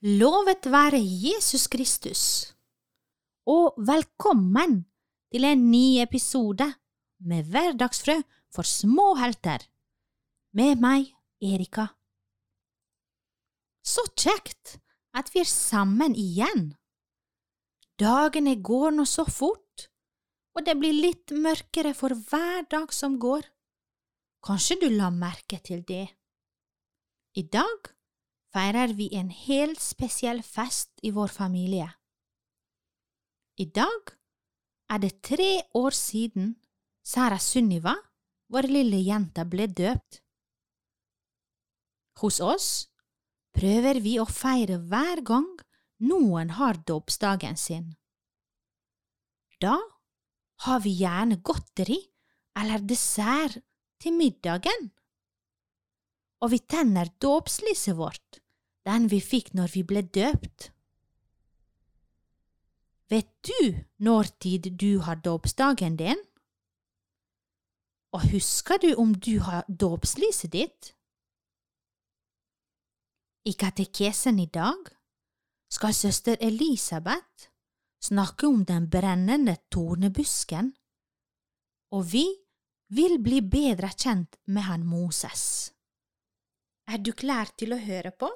Lovet være Jesus Kristus, og velkommen til en ny episode med Hverdagsfrø for små helter, med meg, Erika. Så kjekt at vi er sammen igjen. Dagene går nå så fort, og det blir litt mørkere for hver dag som går. Kanskje du la merke til det. I dag feirer vi en helt spesiell fest i vår familie. I dag er det tre år siden Sara Sunniva, vår lille jente, ble døpt. Hos oss prøver vi å feire hver gang noen har dåpsdagen sin. Da har vi gjerne godteri eller dessert til middagen og vi tenner dåpslyset vårt, den vi fikk når vi ble døpt. Vet du når tid du har dåpsdagen din? Og husker du om du har dåpslyset ditt? I katekesen i dag skal søster Elisabeth snakke om den brennende tornebusken, og vi vil bli bedre kjent med han Moses. Er du klar til å høre på?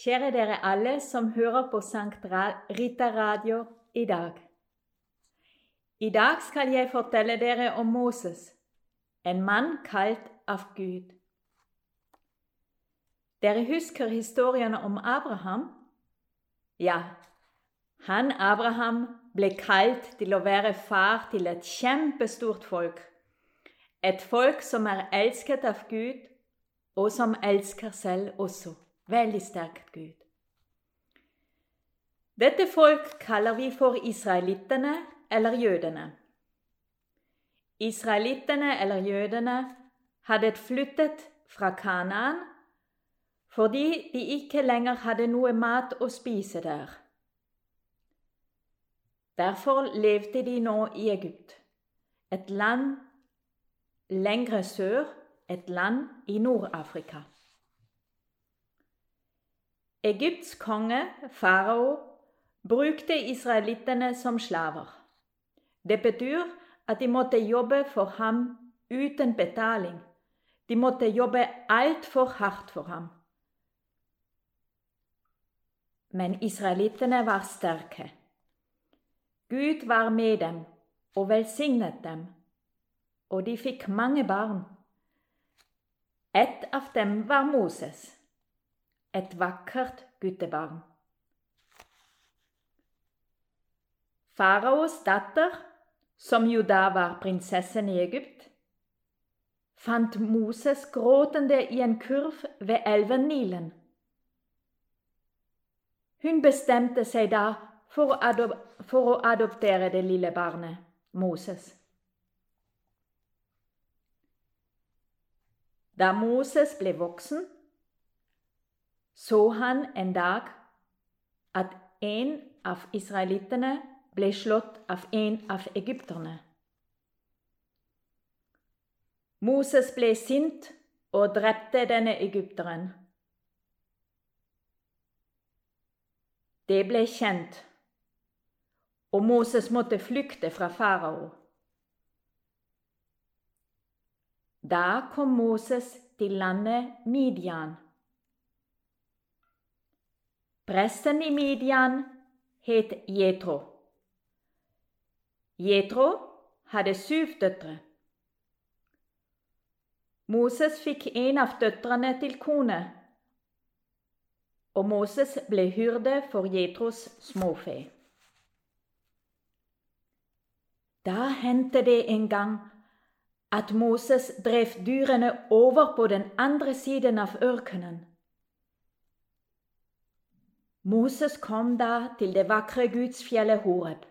Kjære dere alle som hører på Sankt Rita Radio i dag. I dag skal jeg fortelle dere om Moses, en mann kalt av Gud. Dere husker historiene om Abraham? Ja, han Abraham ble kalt til å være far til et kjempestort folk et folk som er elsket av Gud, og som elsker selv også. Veldig sterkt Gud. Dette folk kaller vi for israelittene eller jødene. Israelittene eller jødene hadde flyttet fra Kanaan fordi de ikke lenger hadde noe mat å spise der. Derfor levde de nå i Egypt, et land lengre sør et land i Nord-Afrika. Egypts konge, farao, brukte israelittene som slaver. Det betyr at de måtte jobbe for ham uten betaling. De måtte jobbe altfor hardt for ham. Men israelittene var sterke. Gud var med dem og velsignet dem og de fikk mange barn. Et av dem var Moses, et vakkert guttebarn. Faraos datter, som jo da var prinsessen i Egypt, fant Moses gråtende i en kurv ved elven Nilen. Hun bestemte seg da for å, adoptere det lille barnet, Moses. Da Moses ble voksen, så han en dag at en av israelittene ble slått av en av egypterne. Moses ble sint og drepte denne egypteren. Det ble kjent, og Moses måtte flykte fra farao. Da kom Moses til landet Midian. Presten i Midian het Jetro. Jetro hadde syv døtre. Moses fikk en av døtrene til kone, og Moses ble hyrde for Jetros småfe. Da hendte det en gang at Moses drev dyrene over på den andre siden av ørkenen. Moses kom da til det vakre gudsfjellet Horeb.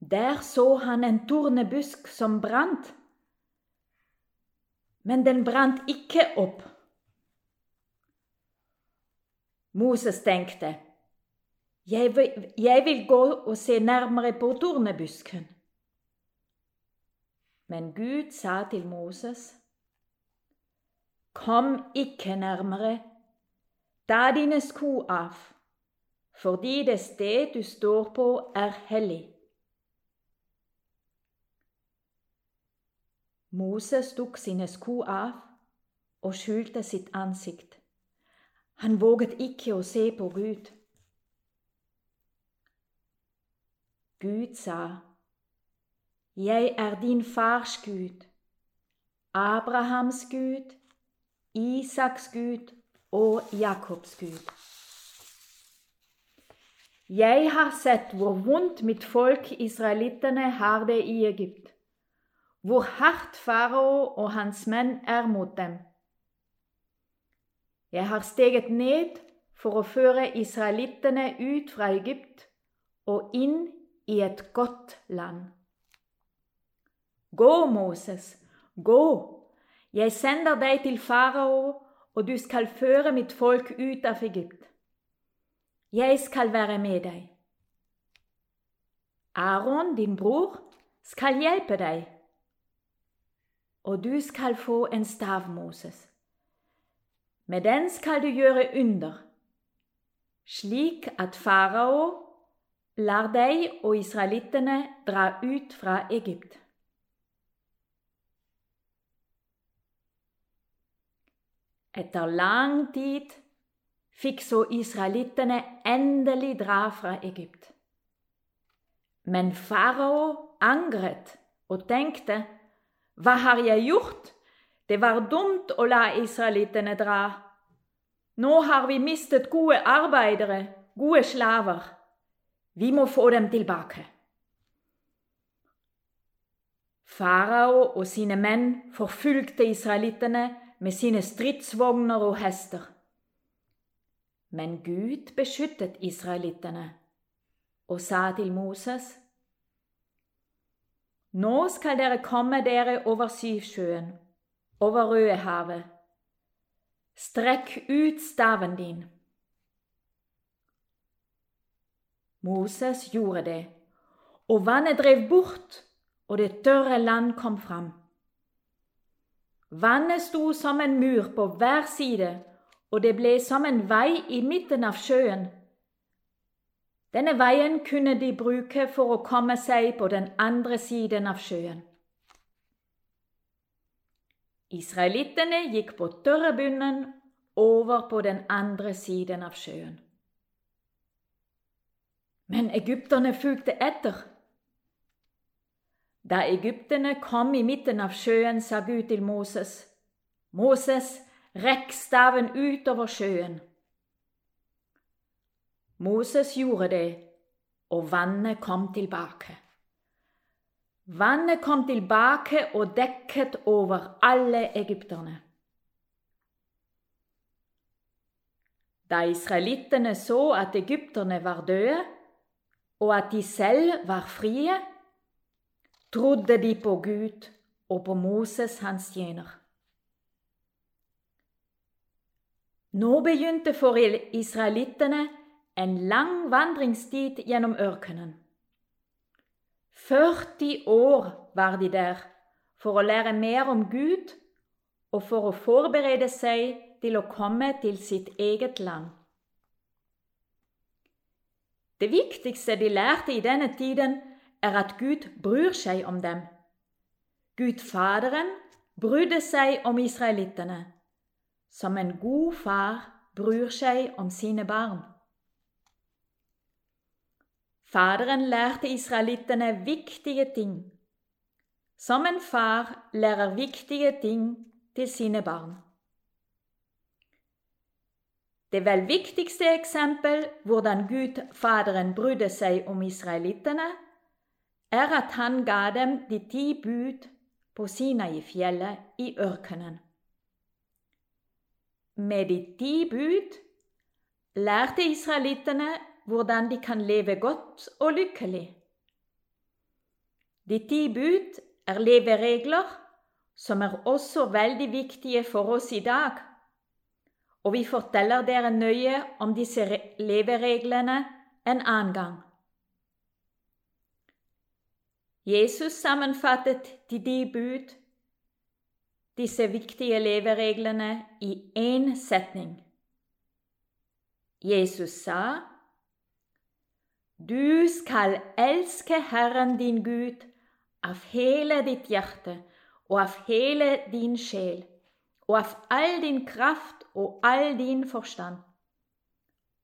Der så han en tornebusk som brant, men den brant ikke opp. Moses tenkte, jeg vil, jeg vil gå og se nærmere på tornebusken. Men Gud sa til Moses, Kom ikke nærmere, ta dine sko av, fordi det sted du står på, er hellig. Moses tok sine sko av og skjulte sitt ansikt. Han våget ikke å se på Gud. Gud sa, Jeg er din fars Gud, Abrahams Gud, Isaks Gud og Jakobs Gud. Jeg har sett hvor vondt mitt folk israelittene har det i Egypt hvor hardt farao og hans menn er mot dem. Jeg har steget ned for å føre israelittene ut fra Egypt og inn i et godt land. Gå, Moses, gå, jeg sender deg til farao, og du skal føre mitt folk ut av Egypt. Jeg skal være med deg. Aron, din bror, skal hjelpe deg og du skal få en stav, Moses. Med den skal du gjøre under, slik at farao lar deg og israelittene dra ut fra Egypt. Etter lang tid fikk så israelittene endelig dra fra Egypt. Men farao angret og tenkte hva har jeg gjort? Det var dumt å la israelittene dra. Nå har vi mistet gode arbeidere, gode slaver. Vi må få dem tilbake. Farao og sine menn forfulgte israelittene med sine stridsvogner og hester. Men Gud beskyttet israelittene og sa til Moses:" Nå skal dere komme dere over Syvsjøen, over Rødehavet. Strekk ut staven din. Moses gjorde det, og vannet drev bort, og det tørre land kom fram. Vannet sto som en mur på hver side, og det ble som en vei i midten av sjøen denne veien kunne de bruke for å komme seg på den andre siden av sjøen. Israelittene gikk på tørrebunnen over på den andre siden av sjøen. Men egypterne fulgte etter. Da egypterne kom i midten av sjøen, sa Gud til Moses, Moses, rekk staven utover sjøen. Moses gjorde det, og vannet kom tilbake. Vannet kom tilbake og dekket over alle egypterne. Da israelittene så at egypterne var døde, og at de selv var frie, trodde de på Gud og på Moses, hans tjener. Nå begynte for israelittene en lang vandringstid gjennom ørkenen. 40 år var de der for å lære mer om Gud og for å forberede seg til å komme til sitt eget land. Det viktigste de lærte i denne tiden, er at Gud bryr seg om dem. Gud Faderen brydde seg om israelittene, som en god far bryr seg om sine barn. Faderen lærte israelittene viktige ting, som en far lærer viktige ting til sine barn. Det vel viktigste eksempel hvordan Gud Faderen brydde seg om israelittene, er at han ga dem de ti bud på Sinai-fjellet i ørkenen. Med de ti bud lærte israelittene hvordan de kan leve godt og lykkelig. De ti bud er leveregler som er også veldig viktige for oss i dag, og vi forteller dere nøye om disse levereglene en annen gang. Jesus sammenfattet de ti bud, disse viktige levereglene i én setning. Jesus sa, Du skal elske Herren din Gud av hele ditt hjerte og av hele din sjel og av all din kraft og all din forstand,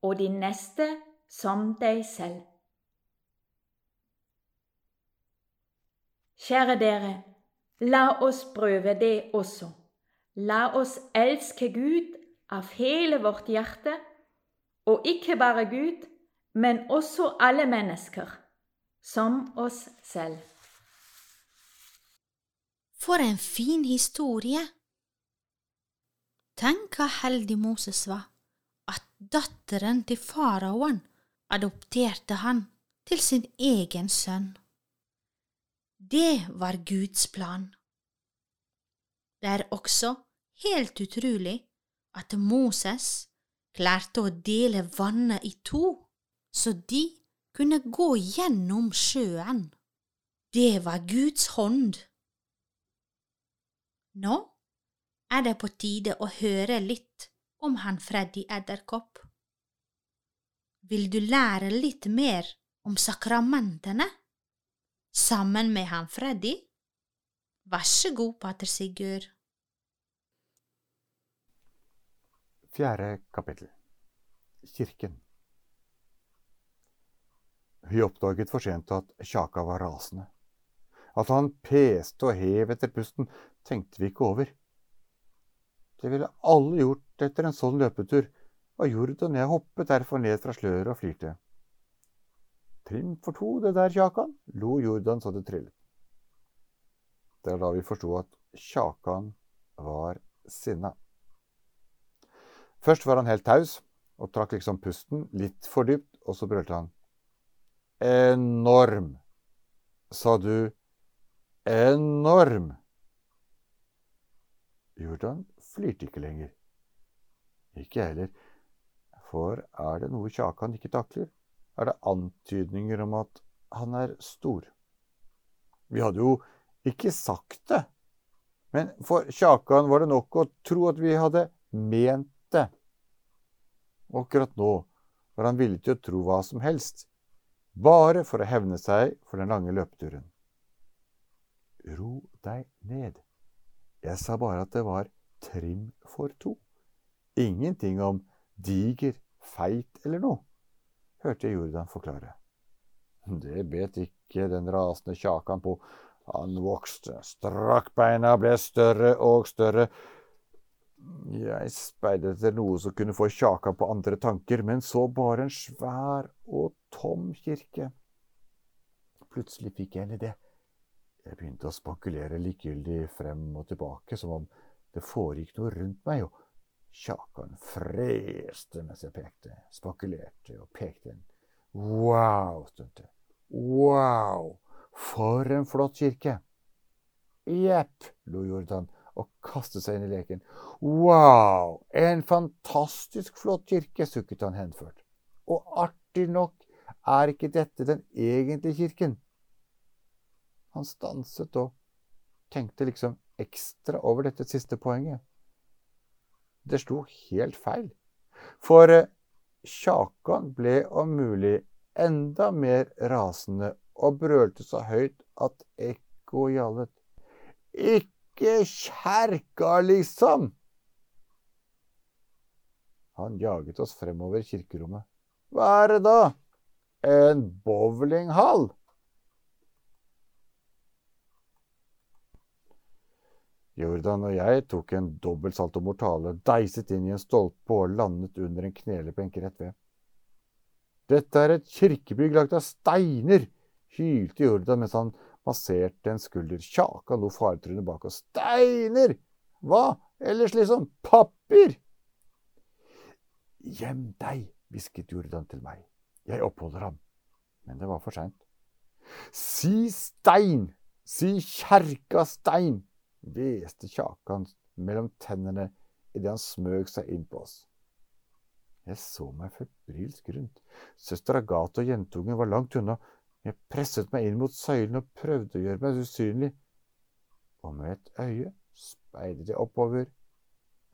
og din neste som deg selv. Kjære dere, la oss prøve det også. La oss elske Gud av hele vårt hjerte, og ikke bare Gud, men også alle mennesker, som oss selv. For en fin historie! Tenk hva heldig Moses var, at datteren til faraoen adopterte han til sin egen sønn. Det var Guds plan. Det er også helt utrolig at Moses klarte å dele vannet i to, så de kunne gå gjennom sjøen. Det var Guds hånd. Nå er det på tide å høre litt om han Freddy Edderkopp. Vil du lære litt mer om sakramentene sammen med han Freddy? Vær så god, pater Sigurd. Fjerde kapittel Kirken Vi oppdaget for sent at Kjaka var rasende. At han peste og hev etter pusten, tenkte vi ikke over. Det ville alle gjort etter en sånn løpetur, og Jordan og jeg hoppet derfor ned fra sløret og flirte. Trim for to, det der, Kjakan, lo Jordan så det trillet. Det er da vi forsto at Kjakan var sinna. Først var han helt taus og trakk liksom pusten litt for dypt, og så brølte han. Enorm, sa du. Enorm. Jordan flirte ikke lenger. Ikke jeg heller. For er det noe Kjakan ikke takler, er det antydninger om at han er stor. Vi hadde jo ikke sagt det, men for Kjakan var det nok å tro at vi hadde ment det. Og akkurat nå var han villig til å tro hva som helst, bare for å hevne seg for den lange løpeturen. Ro deg ned. Jeg sa bare at det var trim for to. Ingenting om diger, feit eller noe, hørte jeg Jordan forklare. Det bet ikke den rasende Kjakan på. Han vokste, strakk beina, ble større og større. Jeg speidet etter noe som kunne få Kjakan på andre tanker, men så bare en svær og tom kirke. Plutselig fikk jeg en idé. Jeg begynte å spankulere likegyldig frem og tilbake, som om det foregikk noe rundt meg, og Kjakan freste mens jeg pekte, spankulerte og pekte en Wow, stunte Wow, for en flott kirke! Jepp, lo Jordan og kastet seg inn i leken. Wow, en fantastisk flott kirke, sukket han henført. Og artig nok er ikke dette den egentlige kirken. Han stanset og tenkte liksom ekstra over dette siste poenget. Det slo helt feil. For eh, Kjakan ble om mulig enda mer rasende og brølte så høyt at ekko gjallet. Ikke kjerka, liksom! Han jaget oss fremover kirkerommet. Hva er det da? En bowlinghall? Jordan og jeg tok en dobbel salto mortale, deiset inn i en stolpe og landet under en knelebenk rett ved. Dette er et kirkebygg lagt av steiner, hylte Jordan mens han masserte en skulder. Kjakan lo faretruende bak oss. Steiner! Hva ellers, liksom? Papir! Gjem deg, hvisket Jordan til meg. Jeg oppholder ham. Men det var for seint. Si stein! Si kjerka stein! hveste Kjakan mellom tennene idet han smøg seg inn på oss. Jeg så meg febrilsk rundt. Søster Agathe og jentungen var langt unna. Jeg presset meg inn mot søylen og prøvde å gjøre meg usynlig. Og med et øye speidet jeg oppover,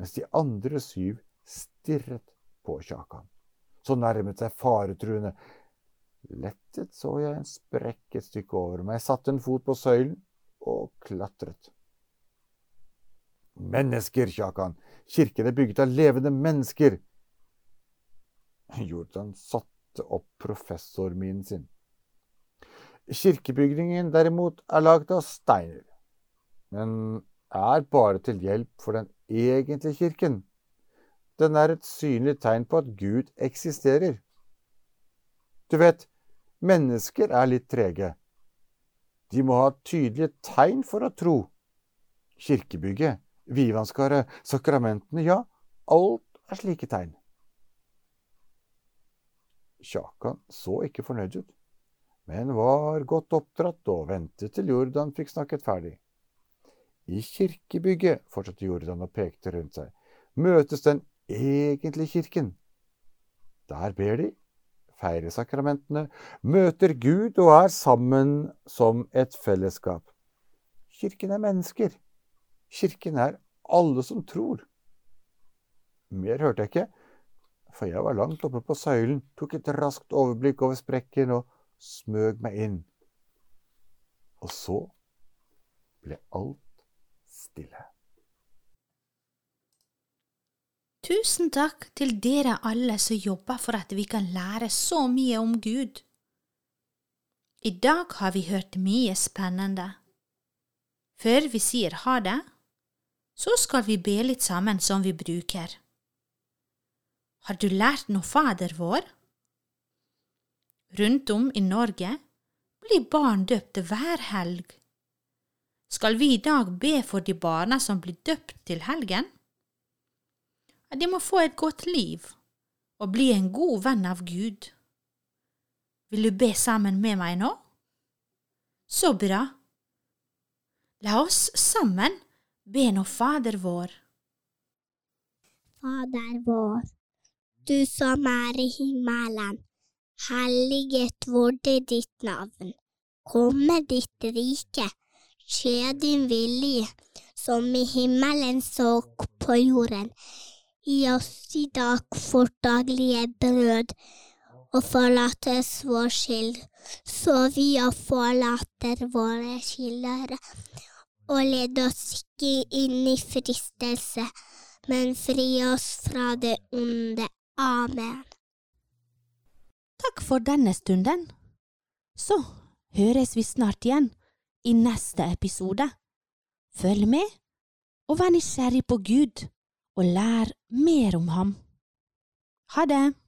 mens de andre syv stirret på Kjakan. Så nærmet seg faretruende. Lettet så jeg en sprekk et stykke over meg, satte en fot på søylen og klatret. Mennesker, Kjakan, kirken er bygget av levende mennesker. Jordan satte opp professorminen sin. Kirkebygningen derimot er laget av steiner, men er bare til hjelp for den egentlige kirken. Den er et synlig tegn på at Gud eksisterer. Du vet, mennesker er litt trege. De må ha tydelige tegn for å tro. Kirkebygget, Vivanskaret, sakramentene, ja, alt er slike tegn. Kjakan så ikke fornøyd ut, men var godt oppdratt og ventet til Jordan fikk snakket ferdig. I kirkebygget, fortsatte Jordan og pekte rundt seg, møtes den egentlige kirken. Der ber de, feirer sakramentene, møter Gud og er sammen som et fellesskap. Kirken er mennesker. Kirken er alle som tror. Mer hørte jeg ikke, for jeg var langt oppe på søylen, tok et raskt overblikk over sprekken og smøg meg inn. Og så ble alt stille. Tusen takk til dere alle som jobber for at vi kan lære så mye om Gud. I dag har vi hørt mye spennende. Før vi sier ha det, så skal vi be litt sammen som vi bruker. Har du lært noe Fader vår? Rundt om i Norge blir barn døpt hver helg. Skal vi i dag be for de barna som blir døpt til helgen? De må få et godt liv og bli en god venn av Gud. Vil du be sammen med meg nå? Så bra. La oss sammen be nå Fader vår. Fader vår, du som er i himmelen. Helliget vorde ditt navn. Komme ditt rike. Skje din vilje, som i himmelen så på jorden. Gi oss i dag vårt daglige brød, og forlat oss vår skyld, så vi og forlater våre skyldere. Og led oss ikke inn i fristelse, men fri oss fra det onde. Amen. Takk for denne stunden. Så høres vi snart igjen i neste episode. Følg med, og vær nysgjerrig på Gud og lær mer om ham. Ha det!